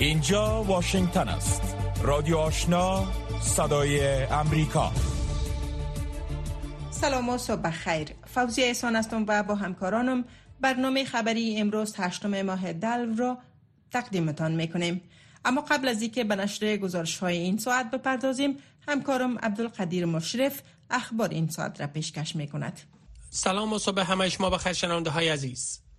اینجا واشنگتن است. رادیو آشنا صدای امریکا. سلام و صبح خیر فوزی احسان هستم و با همکارانم برنامه خبری امروز هشتم ماه دلو را تقدیمتان می‌کنیم. اما قبل از اینکه به نشر گزارش های این ساعت بپردازیم همکارم عبدالقدیر مشرف اخبار این ساعت را پیشکش می‌کند. سلام و صبح همه شما بخیر شنونده های عزیز.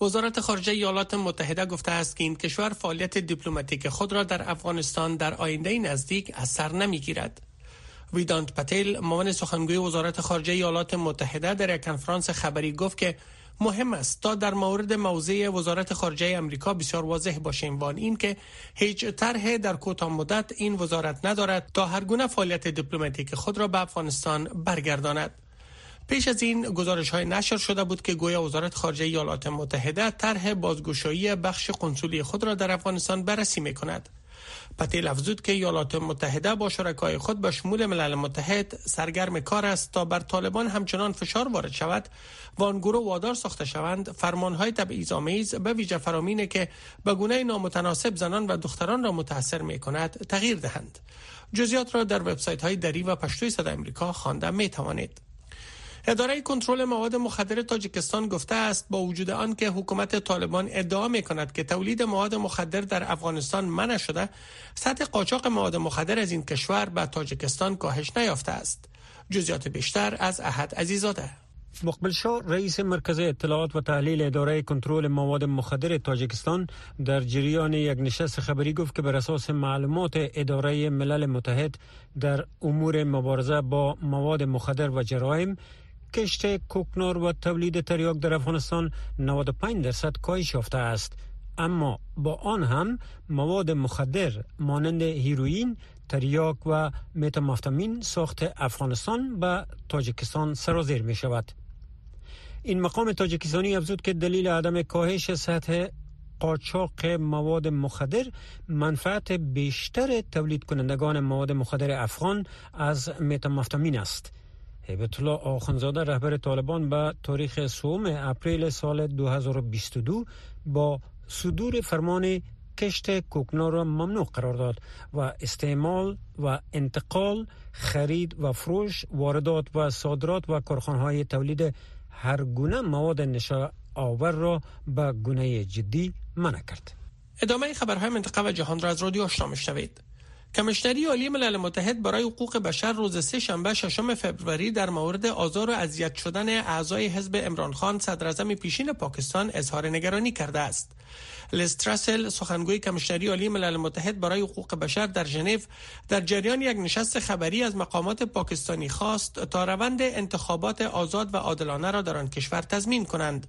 وزارت خارجه ایالات متحده گفته است که این کشور فعالیت دیپلماتیک خود را در افغانستان در آینده نزدیک از سر نمی‌گیرد. ویدانت پتیل معاون سخنگوی وزارت خارجه ایالات متحده در یک کنفرانس خبری گفت که مهم است تا در مورد موضع وزارت خارجه امریکا بسیار واضح باشیم وان این که هیچ طرح در کوتاه مدت این وزارت ندارد تا هر گونه فعالیت دیپلماتیک خود را به افغانستان برگرداند. پیش از این گزارش های نشر شده بود که گویا وزارت خارجه ایالات متحده طرح بازگشایی بخش قنسولی خود را در افغانستان بررسی می کند. پتیل افزود که ایالات متحده با شرکای خود به شمول ملل متحد سرگرم کار است تا بر طالبان همچنان فشار وارد شود و آن گروه وادار ساخته شوند. فرمانهای تبعیض‌آمیز به ویژه فرامینه که به گونه نامتناسب زنان و دختران را متاثر می کند تغییر دهند. جزئیات را در وبسایت های دری و پشتوی صدا امریکا خوانده می توانید اداره کنترل مواد مخدر تاجیکستان گفته است با وجود آن که حکومت طالبان ادعا می کند که تولید مواد مخدر در افغانستان منع شده سطح قاچاق مواد مخدر از این کشور به تاجیکستان کاهش نیافته است. جزئیات بیشتر از احد عزیزاده. مقبل شاه رئیس مرکز اطلاعات و تحلیل اداره کنترل مواد مخدر تاجیکستان در جریان یک نشست خبری گفت که بر اساس معلومات اداره ملل متحد در امور مبارزه با مواد مخدر و جرایم کشت کوکنار و تولید تریاک در افغانستان 95 درصد کاهش یافته است. اما با آن هم مواد مخدر مانند هیروئین تریاک و متامفتامین ساخت افغانستان به تاجیکستان سرازیر می شود این مقام تاجیکستانی افزود که دلیل عدم کاهش سطح قاچاق مواد مخدر منفعت بیشتر تولید کنندگان مواد مخدر افغان از متامفتامین است. هیبت الله آخونزاده رهبر طالبان به تاریخ سوم اپریل سال 2022 با صدور فرمان کشت کوکنار را ممنوع قرار داد و استعمال و انتقال خرید و فروش واردات و صادرات و تولید هر گونه مواد نشه آور را به گونه جدی منع کرد ادامه خبرهای منطقه و جهان را از رادیو آشنا میشنوید کمشنری عالی ملل متحد برای حقوق بشر روز سه شنبه ششم فوریه در مورد آزار و اذیت شدن اعضای حزب عمران خان صدر پیشین پاکستان اظهار نگرانی کرده است. لستراسل سخنگوی کمشنری عالی ملل متحد برای حقوق بشر در ژنو در جریان یک نشست خبری از مقامات پاکستانی خواست تا روند انتخابات آزاد و عادلانه را در آن کشور تضمین کنند.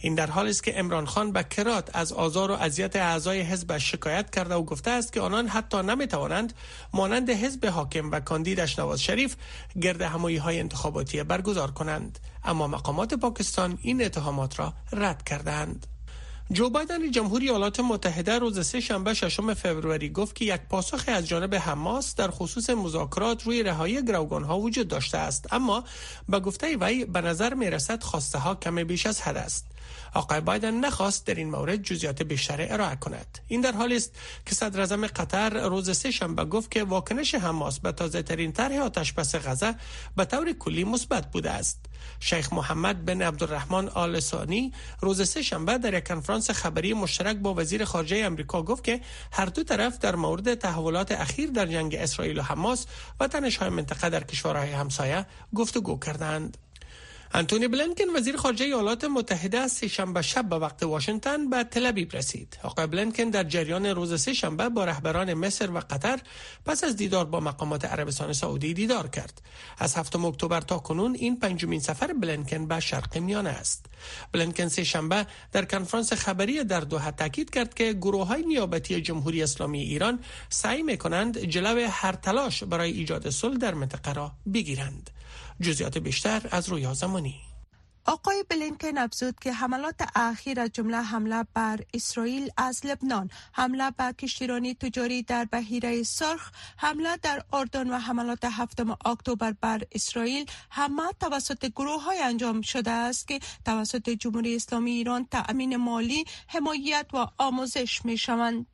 این در حالی است که عمران خان به کرات از آزار و اذیت اعضای حزبش شکایت کرده و گفته است که آنان حتی نمی‌توانند مانند حزب حاکم و کاندیدش نواز شریف گرد همایی های انتخاباتی برگزار کنند. اما مقامات پاکستان این اتهامات را رد کردند جو بایدن جمهوری ایالات متحده روز سه شنبه ششم فوریه گفت که یک پاسخ از جانب حماس در خصوص مذاکرات روی رهایی گروگان ها وجود داشته است. اما به گفته وی به نظر می رسد خواسته ها کم بیش از حد است. آقای بایدن نخواست در این مورد جزئیات بیشتر ارائه کند این در حالی است که صدر اعظم قطر روز سه شنبه گفت که واکنش حماس به تازه ترین طرح آتش بس غزه به طور کلی مثبت بوده است شیخ محمد بن عبدالرحمن آل ثانی روز سه شنبه در یک کنفرانس خبری مشترک با وزیر خارجه امریکا گفت که هر دو طرف در مورد تحولات اخیر در جنگ اسرائیل و حماس و تنش‌های منطقه در کشورهای همسایه گفتگو کردند. انتونی بلنکن وزیر خارجه ایالات متحده از سهشنبه شب به وقت واشنگتن به تل‌آویو رسید. آقای بلنکن در جریان روز سهشنبه با رهبران مصر و قطر پس از دیدار با مقامات عربستان سعودی دیدار کرد. از هفتم اکتبر تا کنون این پنجمین سفر بلنکن به شرق میانه است. بلنکن سهشنبه در کنفرانس خبری در دوحه تاکید کرد که گروه های نیابتی جمهوری اسلامی ایران سعی می کنند جلو هر تلاش برای ایجاد صلح در منطقه را بگیرند. جزئیات بیشتر از رویا زمانی آقای بلینکن افزود که حملات اخیر از جمله حمله بر اسرائیل از لبنان، حمله به کشتیرانی تجاری در بحیره سرخ، حمله در اردن و حملات هفتم اکتبر بر اسرائیل همه توسط گروه های انجام شده است که توسط جمهوری اسلامی ایران تأمین مالی، حمایت و آموزش می شوند.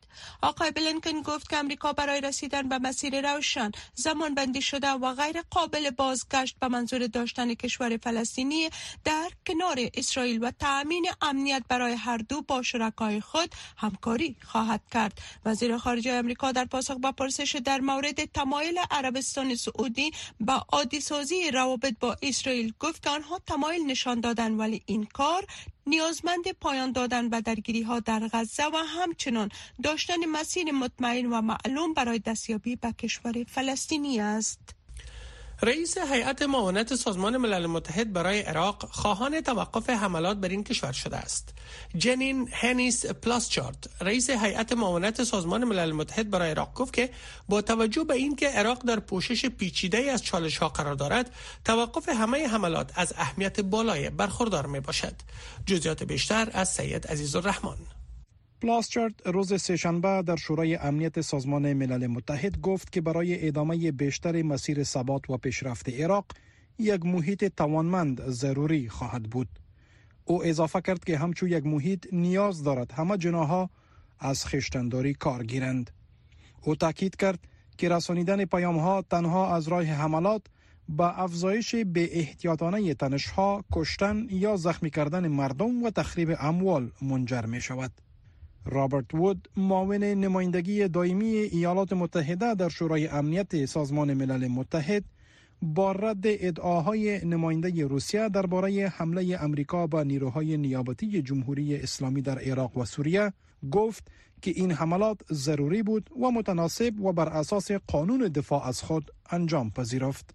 آقای بلینکن گفت که امریکا برای رسیدن به مسیر روشن زمان بندی شده و غیر قابل بازگشت به منظور داشتن کشور فلسطینی در کنار اسرائیل و تأمین امنیت برای هر دو با شرکای خود همکاری خواهد کرد. وزیر خارجه امریکا در پاسخ به پرسش در مورد تمایل عربستان سعودی به عادی سازی روابط با اسرائیل گفت که آنها تمایل نشان دادن ولی این کار نیازمند پایان دادن به درگیری ها در غزه و همچنان داشتن مسیر مطمئن و معلوم برای دستیابی به کشور فلسطینی است. رئیس هیئت معاونت سازمان ملل متحد برای عراق خواهان توقف حملات بر این کشور شده است. جنین هنیس پلاسچارت رئیس هیئت معاونت سازمان ملل متحد برای عراق گفت که با توجه به اینکه عراق در پوشش پیچیده از چالش ها قرار دارد توقف همه حملات از اهمیت بالای برخوردار می باشد. جزئیات بیشتر از سید عزیز الرحمن پلاسچارد روز سهشنبه در شورای امنیت سازمان ملل متحد گفت که برای ادامه بیشتر مسیر ثبات و پیشرفت عراق یک محیط توانمند ضروری خواهد بود. او اضافه کرد که همچون یک محیط نیاز دارد همه جناها از خشتنداری کار گیرند. او تاکید کرد که رسانیدن پیام ها تنها از راه حملات به افزایش به احتیاطانه تنش ها، کشتن یا زخمی کردن مردم و تخریب اموال منجر می شود. رابرت وود معاون نمایندگی دائمی ایالات متحده در شورای امنیت سازمان ملل متحد با رد ادعاهای نماینده روسیه درباره حمله امریکا به نیروهای نیابتی جمهوری اسلامی در عراق و سوریه گفت که این حملات ضروری بود و متناسب و بر اساس قانون دفاع از خود انجام پذیرفت.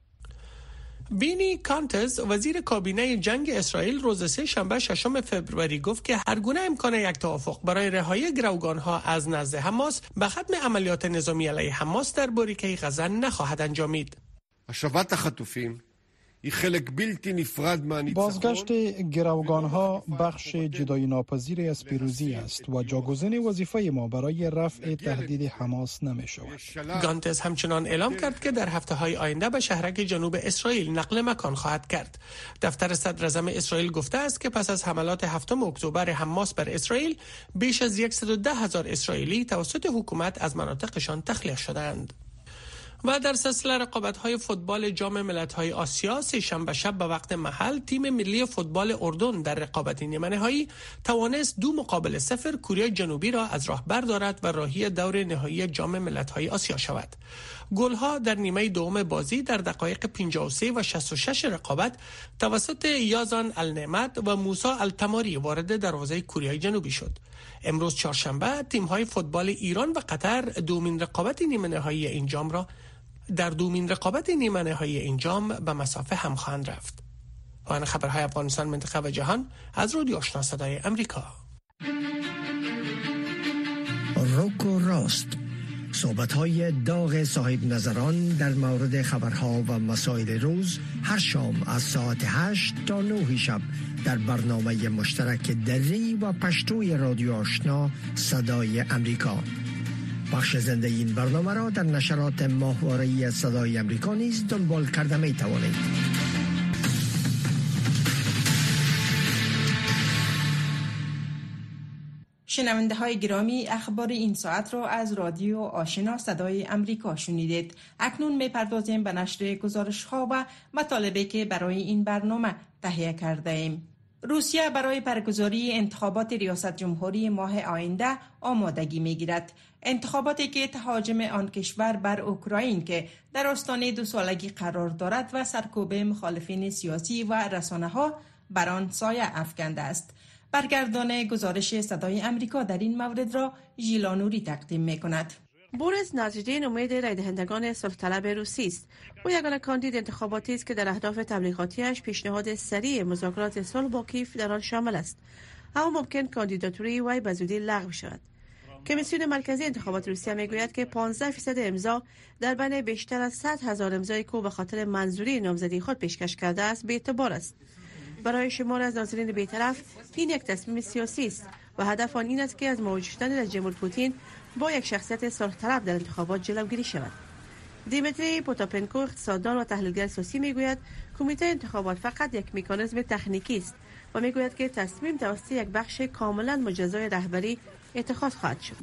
بینی کانتز وزیر کابینه جنگ اسرائیل روز سه شنبه ششم فوریه گفت که هر گونه امکان یک توافق برای رهایی گروگان ها از نزد حماس به ختم عملیات نظامی علیه حماس در بریکه غزه نخواهد انجامید. بازگشت گروگان ها بخش جدای ناپذیر از پیروزی است و جاگزین وظیفه ما برای رفع تهدید حماس نمی شود. گانتز همچنان اعلام کرد که در هفته های آینده به شهرک جنوب اسرائیل نقل مکان خواهد کرد. دفتر صدر اسرائیل گفته است که پس از حملات هفتم اکتبر حماس بر اسرائیل بیش از 110 هزار اسرائیلی توسط حکومت از مناطقشان تخلیه شدند. و در سلسله رقابت های فوتبال جام ملت های آسیا سه شنبه شب به وقت محل تیم ملی فوتبال اردن در رقابت نیمه نهایی توانست دو مقابل صفر کره جنوبی را از راه بردارد و راهی دور نهایی جام ملت های آسیا شود. ها در نیمه دوم بازی در دقایق 53 و 66 رقابت توسط یازان النعمت و موسا التماری وارد دروازه کره جنوبی شد. امروز چهارشنبه تیم های فوتبال ایران و قطر دومین رقابت نیمه نهایی این جام را در دومین رقابت نیمه نهایی این به مسافه هم خواهند رفت. پایان خبرهای افغانستان منطقه و جهان از رادیو آشنا صدای امریکا. روکو راست صحبت های داغ صاحب نظران در مورد خبرها و مسائل روز هر شام از ساعت 8 تا 9 شب در برنامه مشترک دری و پشتوی رادیو آشنا صدای امریکا بخش زنده این برنامه را در نشرات ماهواره صدای امریکا نیز دنبال کرده می توانید. شنونده های گرامی اخبار این ساعت را از رادیو آشنا صدای امریکا شنیدید اکنون می پردازیم به نشر گزارش ها و مطالبه که برای این برنامه تهیه کرده ایم. روسیه برای برگزاری انتخابات ریاست جمهوری ماه آینده آمادگی می گیرد. انتخاباتی که تهاجم آن کشور بر اوکراین که در آستانه دو سالگی قرار دارد و سرکوب مخالفین سیاسی و رسانه ها بر آن سایه افکنده است. برگردان گزارش صدای امریکا در این مورد را ژیلانوری تقدیم می کند. بوریس نازیدین امید رای دهندگان صلح طلب روسی است او یگانه کاندید انتخاباتی است که در اهداف تبلیغاتیش پیشنهاد سریع مذاکرات صلح با کیف در آن شامل است اما ممکن کاندیداتوری وی به زودی لغو شود کمیسیون مرکزی انتخابات روسیه می‌گوید که 15 فیصد امضا در بین بیشتر از 100 هزار امضای که به خاطر منظوری نامزدی خود پیشکش کرده است به اعتبار است. برای شمار از ناظرین بیطرف این یک تصمیم سیاسی است و هدف آن این است که از مواجه شدن رژیم پوتین با یک شخصیت طلب در انتخابات جلوگیری شود. دیمتری پوتاپنکو اقتصاددان و تحلیلگر سیاسی می‌گوید کمیته انتخابات فقط یک مکانیزم تکنیکی است و می‌گوید که تصمیم توسط یک بخش کاملا مجزای رهبری اتخاذ خواهد شد.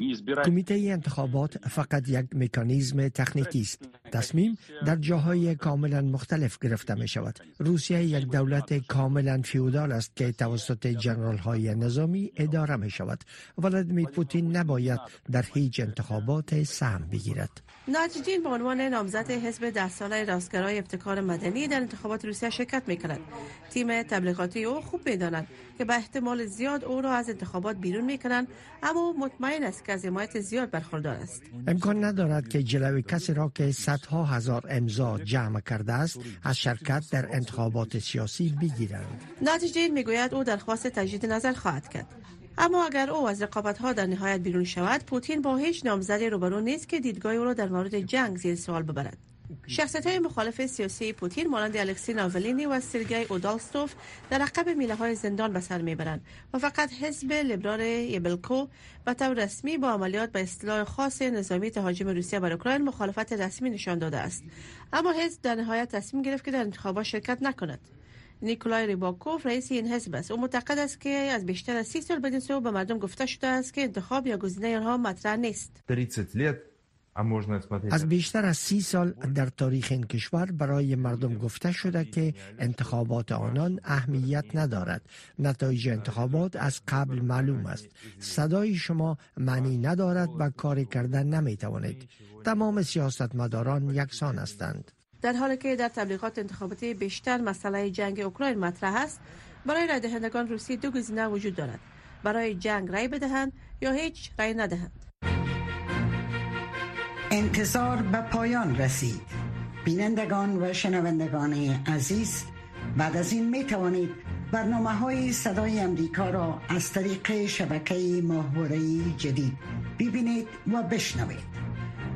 کمیته انتخابات فقط یک مکانیزم تکنیکی است. تصمیم در جاهای کاملا مختلف گرفته می شود. روسیه یک دولت کاملا فیودال است که توسط جنرال های نظامی اداره می شود. ولادیمیر پوتین نباید در هیچ انتخابات سهم بگیرد. ناجدین به عنوان نامزد حزب ده ساله راستگرای ابتکار مدنی در انتخابات روسیه شرکت می کند. تیم تبلیغاتی او خوب می‌دانند که به احتمال زیاد او را از انتخابات بیرون می کنند. اما مطمئن است که از حمایت زیاد برخوردار است. امکان ندارد که جلوی کسی را که صدها هزار امضا جمع کرده است از شرکت در انتخابات سیاسی بگیرند. ناتجین می‌گوید او درخواست تجدید نظر خواهد کرد. اما اگر او از رقابت ها در نهایت بیرون شود پوتین با هیچ نامزدی روبرو نیست که دیدگاه او را در مورد جنگ زیر سوال ببرد. شخصیت های مخالف سیاسی پوتین مانند الکسی ناولینی و سرگی اودالستوف در عقب میله های زندان به سر می‌برند و فقط حزب لیبرال یبلکو به طور رسمی با عملیات به اصطلاح خاص نظامی تهاجم روسیه بر اوکراین مخالفت رسمی نشان داده است. اما حزب در نهایت تصمیم گرفت که در انتخابات شرکت نکند. نیکولای ریباکوف رئیس این حزب است. او معتقد است که از بیشتر از سی سال بدین سو به مردم گفته شده است که انتخاب یا گزینه آنها مطرح نیست. از بیشتر از سی سال در تاریخ این کشور برای مردم گفته شده که انتخابات آنان اهمیت ندارد. نتایج انتخابات از قبل معلوم است. صدای شما معنی ندارد و کاری کردن نمی توانید تمام سیاستمداران یکسان هستند. در حالی که در تبلیغات انتخاباتی بیشتر مسئله جنگ اوکراین مطرح است برای رای دهندگان روسی دو گزینه وجود دارد. برای جنگ رای بدهند یا هیچ رای ندهند. انتظار به پایان رسید. بینندگان و شنوندگان عزیز بعد از این می توانید برنامه های صدای امریکا را از طریق شبکه ماهواره جدید ببینید و بشنوید.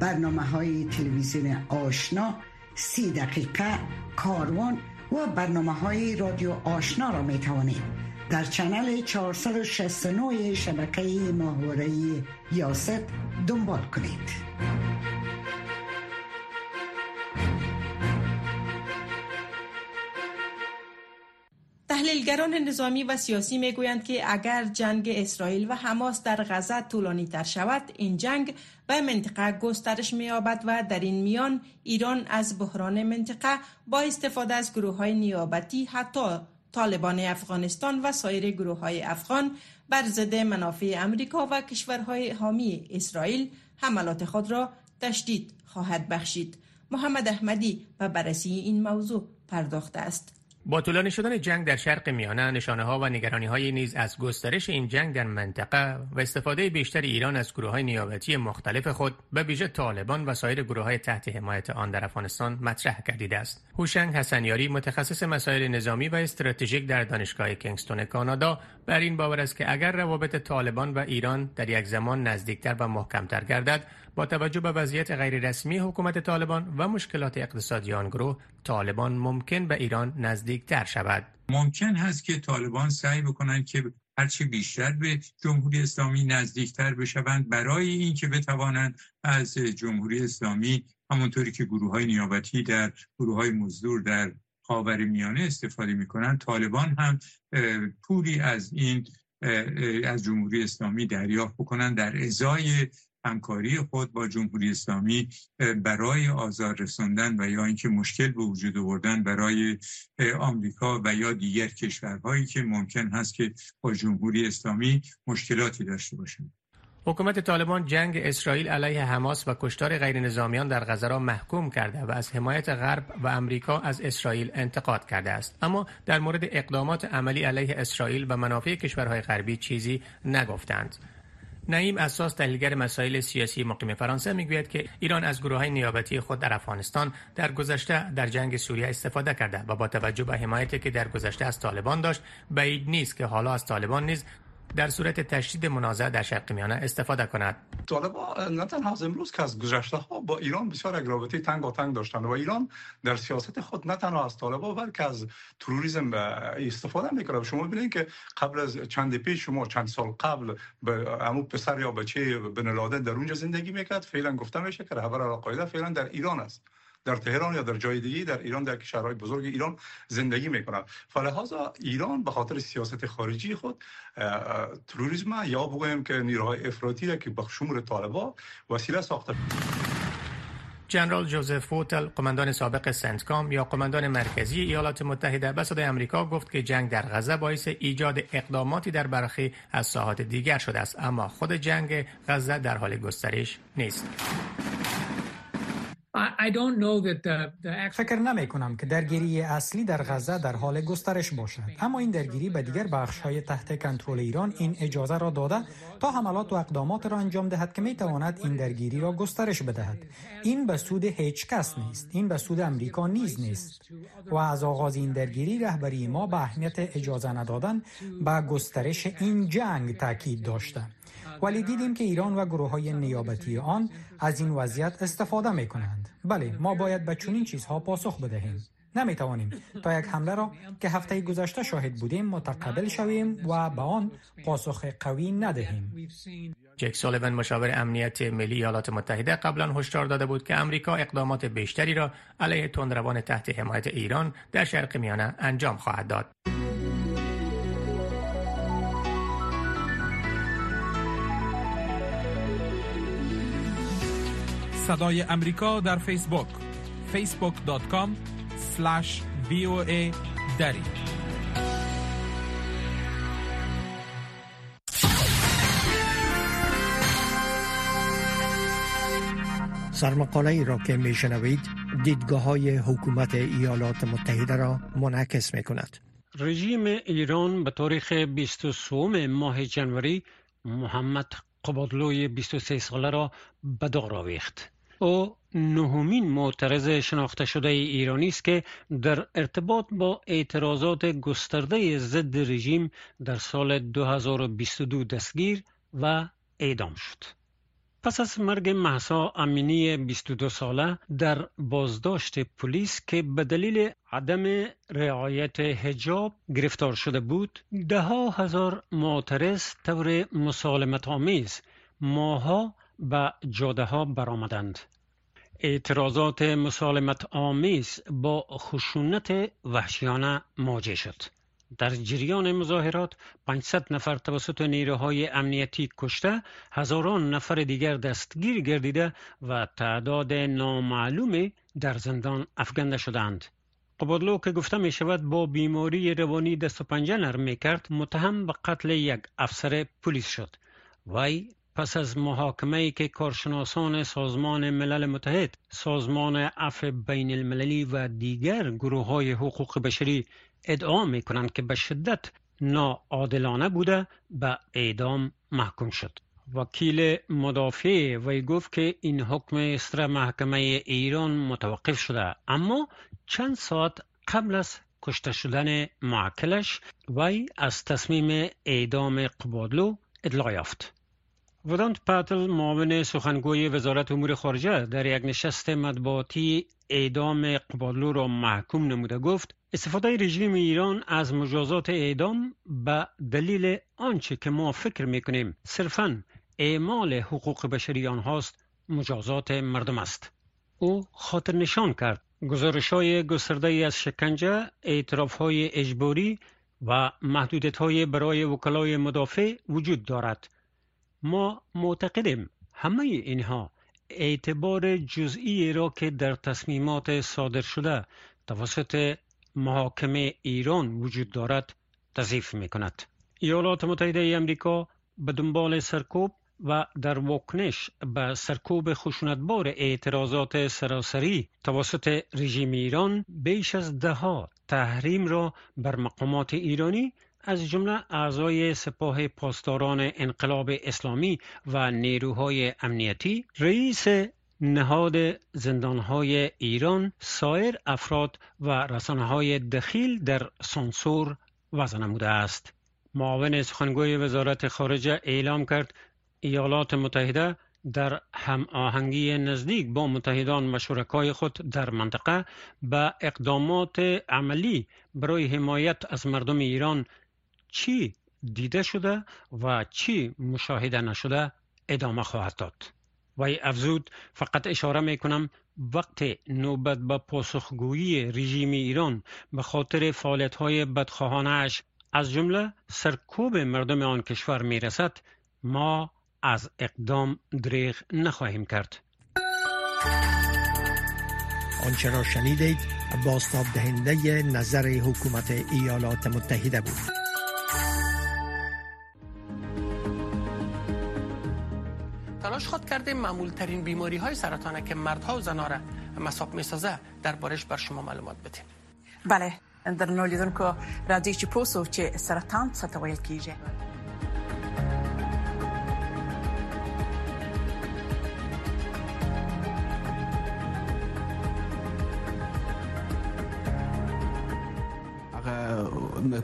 برنامه های تلویزیون آشنا سی دقیقه کاروان و برنامه های رادیو آشنا را می توانید در چنل 469 شبکه ماهواره یاست دنبال کنید. تحلیلگران نظامی و سیاسی می‌گویند که اگر جنگ اسرائیل و حماس در غزه طولانی تر شود این جنگ به منطقه گسترش مییابد و در این میان ایران از بحران منطقه با استفاده از گروه های نیابتی حتی طالبان افغانستان و سایر گروه های افغان بر ضد منافع امریکا و کشورهای حامی اسرائیل حملات خود را تشدید خواهد بخشید. محمد احمدی به بررسی این موضوع پرداخته است. با طولانی شدن جنگ در شرق میانه نشانه ها و نگرانی های نیز از گسترش این جنگ در منطقه و استفاده بیشتر ایران از گروه های نیابتی مختلف خود به ویژه طالبان و سایر گروه های تحت حمایت آن در افغانستان مطرح گردیده است. هوشنگ حسنیاری متخصص مسائل نظامی و استراتژیک در دانشگاه کینگستون کانادا بر این باور است که اگر روابط طالبان و ایران در یک زمان نزدیکتر و محکمتر گردد با توجه به وضعیت غیررسمی حکومت طالبان و مشکلات اقتصادی آن گروه طالبان ممکن به ایران نزدیکتر شود. ممکن هست که طالبان سعی بکنند که هرچی بیشتر به جمهوری اسلامی نزدیکتر بشوند. برای اینکه بتوانند از جمهوری اسلامی همونطوری که گروه های نیابتی در گروه های مزدور در خاور میانه استفاده می‌کنند طالبان هم پولی از این از جمهوری اسلامی دریافت بکنند. در ازای همکاری خود با جمهوری اسلامی برای آزار رساندن و یا اینکه مشکل به وجود آوردن برای آمریکا و یا دیگر کشورهایی که ممکن هست که با جمهوری اسلامی مشکلاتی داشته باشند. حکومت طالبان جنگ اسرائیل علیه حماس و کشتار غیر نظامیان در غزه را محکوم کرده و از حمایت غرب و امریکا از اسرائیل انتقاد کرده است. اما در مورد اقدامات عملی علیه اسرائیل و منافع کشورهای غربی چیزی نگفتند. نعیم اساس تحلیلگر مسائل سیاسی مقیم فرانسه می‌گوید که ایران از گروه های نیابتی خود در افغانستان در گذشته در جنگ سوریه استفاده کرده و با توجه به حمایتی که در گذشته از طالبان داشت بعید نیست که حالا از طالبان نیز در صورت تشدید منازعه در شرق میانه استفاده کند. طالبا نه تنها از امروز که از گذشته ها با ایران بسیار یک رابطه تنگ و تنگ داشتند و ایران در سیاست خود نه تنها از طالبا بلکه از تروریسم استفاده می‌کنه شما ببینید که قبل از چند پیش شما چند سال قبل به عمو پسر یا بچه بن لادن در اونجا زندگی می‌کرد فعلا گفته میشه که رهبر القاعده فعلا در ایران است. در تهران یا در جای دیگه در ایران در کشورهای بزرگ ایران زندگی می‌کنند فلهذا ایران به خاطر سیاست خارجی خود تروریسم یا بگویم که نیروهای افراطی را که به شمول طالبا وسیله ساخته. جنرال جوزف فوتل قماندان سابق سنتکام یا قماندان مرکزی ایالات متحده به صدای آمریکا گفت که جنگ در غزه باعث ایجاد اقداماتی در برخی از ساحات دیگر شده است. اما خود جنگ غزه در حال گسترش نیست. فکر نمی کنم که درگیری اصلی در غزه در حال گسترش باشد. اما این درگیری به دیگر بخش های تحت کنترل ایران این اجازه را داده تا حملات و اقدامات را انجام دهد که می تواند این درگیری را گسترش بدهد. این به سود هیچ کس نیست. این به سود امریکا نیز نیست. و از آغاز این درگیری رهبری ما به اهمیت اجازه ندادن به گسترش این جنگ تاکید داشته ولی دیدیم که ایران و گروه های نیابتی آن از این وضعیت استفاده می کنند. بله ما باید به چنین چیزها پاسخ بدهیم. نمی توانیم تا یک حمله را که هفته گذشته شاهد بودیم متقبل شویم و به آن پاسخ قوی ندهیم. جک سولیون مشاور امنیت ملی ایالات متحده قبلا هشدار داده بود که امریکا اقدامات بیشتری را علیه تندروان تحت حمایت ایران در شرق میانه انجام خواهد داد. صدای امریکا در فیسبوک facebook.com slash voa دری سرمقاله ای را که می شنوید دیدگاه های حکومت ایالات متحده را منعکس می کند. رژیم ایران به تاریخ 23 ماه جنوری محمد قبادلوی 23 ساله را به دار آویخت. او نهمین معترض شناخته شده ایرانی است که در ارتباط با اعتراضات گسترده ضد رژیم در سال 2022 دستگیر و اعدام شد. پس از مرگ محسا امینی 22 ساله در بازداشت پلیس که به دلیل عدم رعایت حجاب گرفتار شده بود ده هزار معترض طور مسالمت آمیز ماها به جاده ها برآمدند. اعتراضات مسالمت آمیز با خشونت وحشیانه مواجه شد. در جریان مظاهرات 500 نفر توسط نیروهای امنیتی کشته هزاران نفر دیگر دستگیر گردیده و تعداد نامعلومی در زندان افکنده شدند قبادلو که گفته می شود با بیماری روانی دست و پنجه نرم می کرد متهم به قتل یک افسر پلیس شد. وی پس از محاکمه که کارشناسان سازمان ملل متحد، سازمان عفو بین المللی و دیگر گروه های حقوق بشری ادعا می کنند که به شدت ناعادلانه بوده به اعدام محکوم شد. وکیل مدافع وی گفت که این حکم استر محکمه ایران متوقف شده اما چند ساعت قبل از کشته شدن معکلش وی از تصمیم اعدام قبادلو اطلاع یافت. ودانت پاتل معاون سخنگوی وزارت امور خارجه در یک نشست مطبوعاتی اعدام قبادلو را محکوم نموده گفت استفاده رژیم ایران از مجازات اعدام به دلیل آنچه که ما فکر می‌کنیم صرفا اعمال حقوق بشری آنهاست مجازات مردم است او خاطر نشان کرد گزارش های گسترده از شکنجه اعتراف های اجباری و محدودیت های برای وکلای مدافع وجود دارد ما معتقدیم همه اینها اعتبار جزئی را که در تصمیمات صادر شده توسط محاکمه ایران وجود دارد تضیف می کند. ایالات متحده امریکا به دنبال سرکوب و در واکنش به سرکوب خشونتبار اعتراضات سراسری توسط رژیم ایران بیش از ده تحریم را بر مقامات ایرانی از جمله اعضای سپاه پاسداران انقلاب اسلامی و نیروهای امنیتی رئیس نهاد زندانهای ایران سایر افراد و رسانه های دخیل در سانسور وضع نموده است. معاون سخنگوی وزارت خارجه اعلام کرد ایالات متحده در هم آهنگی نزدیک با متحدان و شرکای خود در منطقه به اقدامات عملی برای حمایت از مردم ایران چی دیده شده و چی مشاهده نشده ادامه خواهد داد. وی افزود فقط اشاره می کنم وقت نوبت به پاسخگویی رژیم ایران به خاطر فعالیت های بدخواهانش از جمله سرکوب مردم آن کشور می رسد ما از اقدام دریغ نخواهیم کرد. آنچه را شنیدید باستاب دهنده نظر حکومت ایالات متحده بود. تلاش خود کرده معمول ترین بیماری های سرطانه که مردها و زنها را مساب می سازه در بارش بر شما معلومات بدیم بله در نولیدون که راځي چې پوسو چې سرطان څه ته ویل کیږي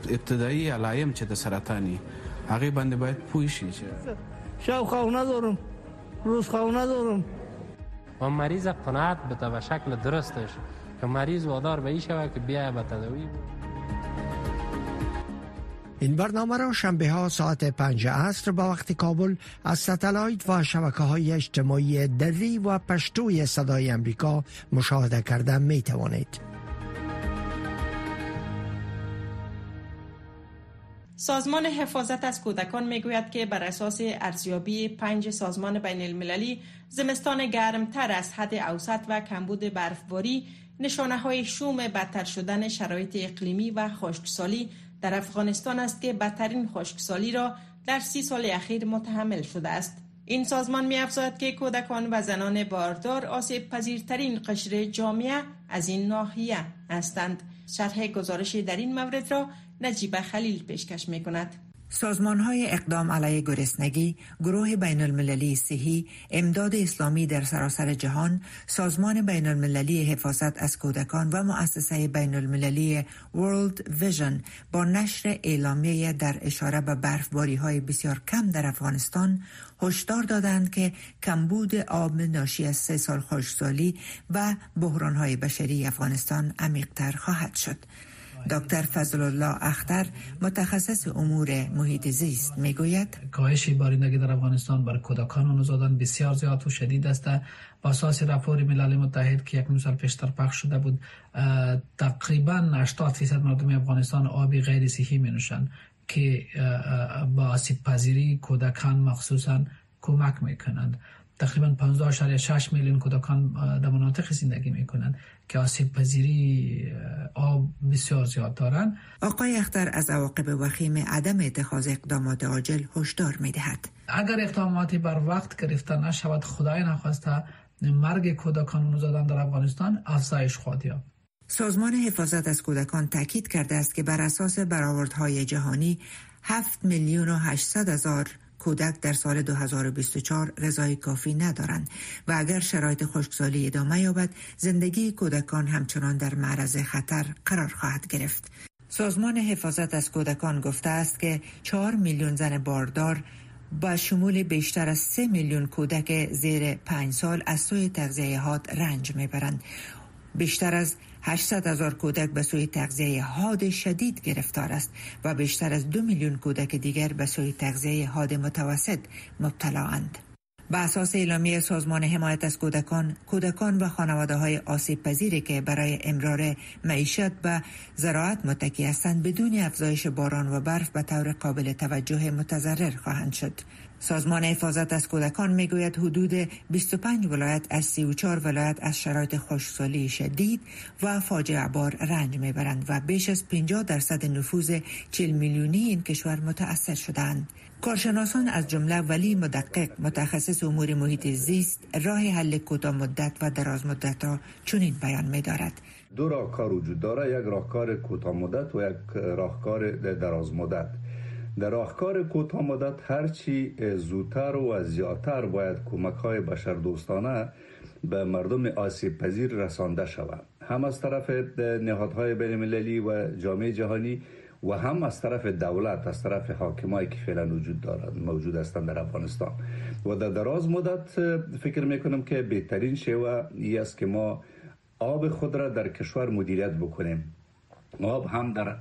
ابتدایی علایم چې د سرطانی؟ هغه باندې باید پوه شي چې شاو ندارم روز ندارم و مریض قناعت بده به شکل درستش. که مریض وادار به این شود که بیای به تداوی این برنامه را شنبه ها ساعت پنج عصر با وقت کابل از ستلایت و شبکه های اجتماعی دری و پشتوی صدای امریکا مشاهده کرده می توانید. سازمان حفاظت از کودکان می‌گوید که بر اساس ارزیابی پنج سازمان بین المللی زمستان گرمتر از حد اوسط و کمبود برفباری نشانه های شوم بدتر شدن شرایط اقلیمی و خشکسالی در افغانستان است که بدترین خشکسالی را در سی سال اخیر متحمل شده است. این سازمان می که کودکان و زنان باردار آسیب پذیرترین قشر جامعه از این ناحیه هستند. شرح گزارش در این مورد را نجیب خلیل پیشکش می کند. سازمان های اقدام علیه گرسنگی، گروه بین المللی صحی، امداد اسلامی در سراسر جهان، سازمان بین المللی حفاظت از کودکان و مؤسسه بین المللی World Vision با نشر اعلامیه در اشاره به برفباری های بسیار کم در افغانستان هشدار دادند که کمبود آب ناشی از سه سال خشکسالی و بحران های بشری افغانستان عمیقتر خواهد شد. دکتر فضل الله اختر متخصص امور محیط زیست می‌گوید. کاهش بارندگی در افغانستان بر کودکان و نوزادان بسیار زیاد و شدید است با اساس راپور ملل متحد که یک سال پیشتر پخش شده بود تقریبا 80 درصد مردم افغانستان آبی غیر صحی می نوشند که با آسیب پذیری کودکان مخصوصا کمک می کنند تقریبا 15.6 میلیون کودکان در مناطق زندگی می کنند که آسیب پذیری آب بسیار زیاد دارند آقای اختر از عواقب وخیم عدم اتخاذ اقدامات عاجل هشدار می دهد اگر اقداماتی بر وقت گرفته نشود خدای نخواسته مرگ کودکان و نوزادان در افغانستان افزایش خواهد یافت. سازمان حفاظت از کودکان تاکید کرده است که بر اساس برآوردهای جهانی 7 میلیون و 800 هزار کودک در سال 2024 غذای کافی ندارند و اگر شرایط خشکسالی ادامه یابد زندگی کودکان همچنان در معرض خطر قرار خواهد گرفت. سازمان حفاظت از کودکان گفته است که 4 میلیون زن باردار با شمول بیشتر از 3 میلیون کودک زیر 5 سال از سوی تغذیه حاد رنج می‌برند. بیشتر از 800 هزار کودک به سوی تغذیه حاد شدید گرفتار است و بیشتر از دو میلیون کودک دیگر به سوی تغذیه حاد متوسط مبتلا اند. به اساس اعلامیه سازمان حمایت از کودکان، کودکان و خانواده های آسیب پذیری که برای امرار معیشت به زراعت متکی هستند بدون افزایش باران و برف به طور قابل توجه متضرر خواهند شد. سازمان حفاظت از کودکان می‌گوید حدود 25 ولایت از 34 ولایت از شرایط خشکسالی شدید و فاجعه بار رنج می‌برند و بیش از 50 درصد نفوذ 40 میلیونی این کشور متاثر شدند. کارشناسان از جمله ولی مدقق متخصص امور محیط زیست راه حل کوتاه مدت و دراز مدت را چنین بیان می دارد. دو راهکار وجود داره یک راهکار کوتاه مدت و یک راهکار دراز مدت در راهکار کوتاه مدت هرچی زودتر و زیادتر باید کمک های بشر دوستانه به مردم آسیب پذیر رسانده شود. هم از طرف نهادهای بین المللی و جامعه جهانی و هم از طرف دولت از طرف حاکمایی که فعلا وجود دارد موجود هستند در افغانستان. و در دراز مدت فکر می‌کنم که بهترین شیوه ای است که ما آب خود را در کشور مدیریت بکنیم. آب هم در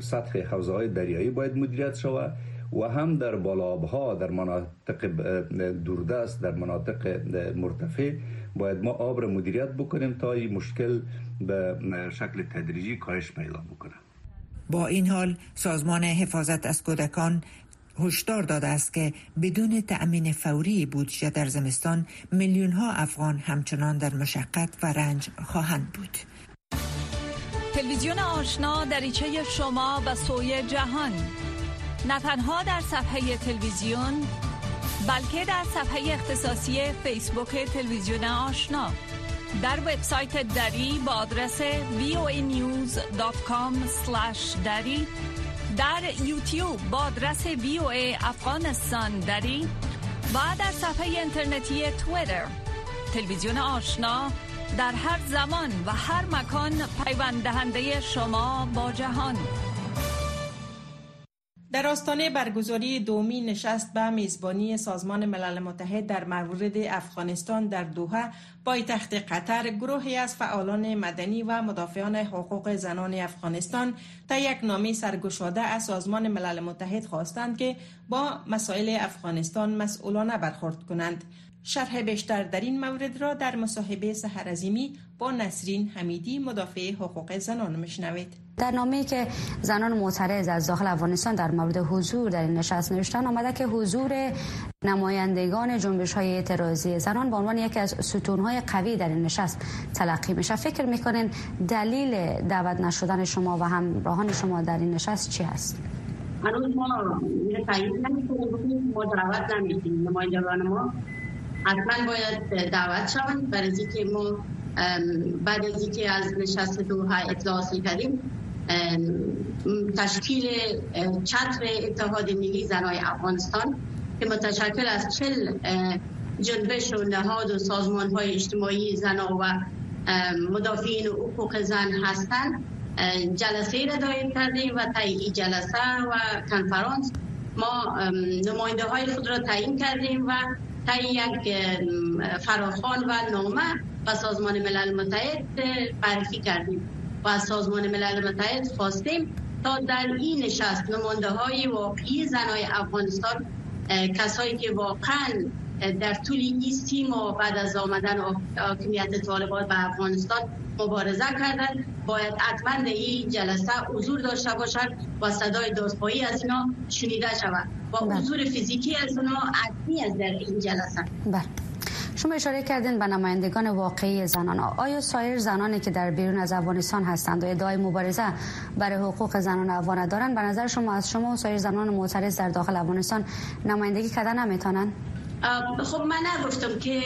سطح حوزه های دریایی باید مدیریت شود و هم در بالابها در مناطق دوردست در مناطق مرتفع باید ما آب را مدیریت بکنیم تا این مشکل به شکل تدریجی کاهش پیدا بکنه با این حال سازمان حفاظت از کودکان هشدار داده است که بدون تأمین فوری بودجه در زمستان میلیون ها افغان همچنان در مشقت و رنج خواهند بود. تلویزیون آشنا دریچه شما و سوی جهان. نه تنها در صفحه تلویزیون بلکه در صفحه اختصاصی فیسبوک تلویزیون آشنا. در وبسایت دری با آدرس voanews.com دری. در یوتیوب با آدرس VOA افغانستان دری. و در صفحه اینترنتی تویتر. تلویزیون آشنا در هر زمان و هر مکان پیوند دهنده شما با جهان. در آستانه برگزاری دومی نشست به میزبانی سازمان ملل متحد در مورد افغانستان در دوحه پایتخت قطر گروهی از فعالان مدنی و مدافعان حقوق زنان افغانستان تا یک نامه سرگشاده از سازمان ملل متحد خواستند که با مسائل افغانستان مسئولانه برخورد کنند. شرح بیشتر در این مورد را در مصاحبه سهرزیمی با نسرین حمیدی مدافع حقوق زنان مشنوید در نامه که زنان معترض از داخل افغانستان در مورد حضور در این نشست نوشتن آمده که حضور نمایندگان جنبش های اعتراضی زنان به عنوان یکی از ستون های قوی در این نشست تلقی میشه. فکر می‌کنین دلیل دعوت نشدن شما و همراهان شما در این نشست چی هست؟ هنوز ما تایید نمی‌کنیم. ما دعوت نمی‌کنیم. نمایندگان ما حتما باید دعوت شوند. برای که ما بعد از اینکه از نشست دوها اطلاع کردیم تشکیل چتر اتحاد ملی زنای افغانستان که متشکل از چل جنبش و نهاد و سازمان های اجتماعی زنا و مدافعین حقوق زن هستند. جلسه را دایر کردیم و طی جلسه و کنفرانس. ما نماینده های خود را تعیین کردیم و طی یک فراخان و نامه و سازمان ملل متحد معرفی کردیم. و از سازمان ملل متحد خواستیم تا در این نشست نمانده های واقعی زنای افغانستان کسایی که واقعا در طول این سی ماه بعد از آمدن حاکمیت طالبان به افغانستان مبارزه کردن باید حتما این جلسه حضور داشته باشند و صدای دادپایی از اینا شنیده شود. و بله. حضور فیزیکی از اینا عدمی از در این جلسه. بله. شما اشاره کردین به نمایندگان واقعی زنان. آیا سایر زنانی که در بیرون از افغانستان هستند و ادعای مبارزه برای حقوق زنان افغان دارند به نظر شما از شما و سایر زنان معترض در داخل افغانستان نمایندگی کردن نمی‌تونن؟ خب من نگفتم که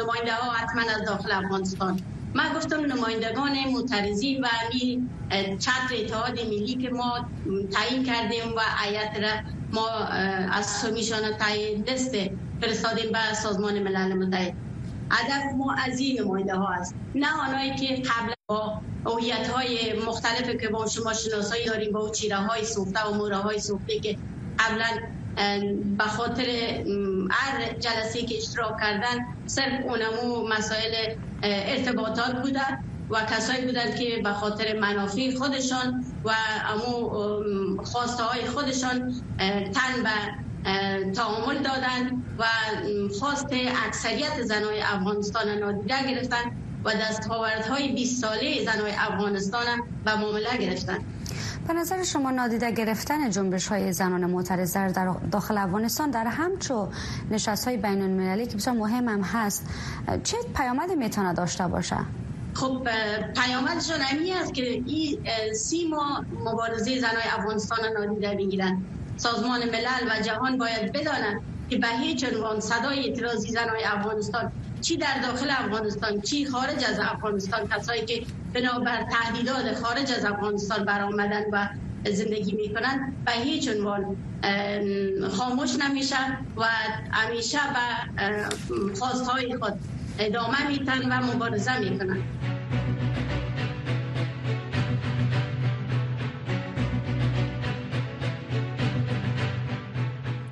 نماینده ها حتما از داخل افغانستان. من گفتم نمایندگان معترضین و همین چتر اتحاد ملی که ما تعیین کردیم و عیت را ما از سمیشان تعیین دست فرستادیم به سازمان ملل متحد. هدف ما از این نماینده ها است. نه آنهایی که قبل با اوهیت های مختلف که با شما شناسایی داریم با چیره های سوخته و موره های سوخته که قبلا به خاطر هر جلسه که اشتراک کردن صرف اونمو مسائل ارتباطات بوده و کسایی بودند که به خاطر منافع خودشان و امو خواسته های خودشان تن به تعامل دادن و خواست اکثریت زنای افغانستان نادیده گرفتن و دستاوردهای 20 ساله زنای افغانستان به معامله گرفتن به نظر شما نادیده گرفتن جنبش های زنان معترض در داخل افغانستان در همچو نشست های بین المللی که بسیار مهم هم هست چه پیامدی می‌تونه داشته باشه؟ خب پیامدشون همی است که این سی ماه مبارزه زنای افغانستان نادیده بگیرن سازمان ملل و جهان باید بدانند که به هیچ عنوان صدای اعتراضی زنای افغانستان چی در داخل افغانستان چی خارج از افغانستان کسایی که بنابر تهدیدات خارج از افغانستان برآمدن و زندگی می‌کنن به هیچ عنوان خاموش نمیشه و همیشه به خواستهای خود ادامه میتن و مبارزه می‌کنن.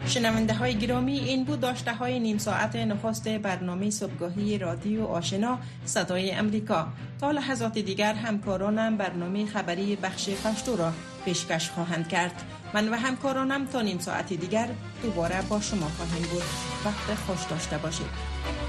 شنونده های گرامی این بود داشته های نیم ساعت نخست برنامه صبحگاهی رادیو آشنا صدای امریکا. تا لحظات دیگر همکارانم برنامه خبری بخش پشتو را پیشکش خواهند کرد. من و همکارانم تا نیم ساعت دیگر دوباره با شما خواهیم بود. وقت خوش داشته باشید.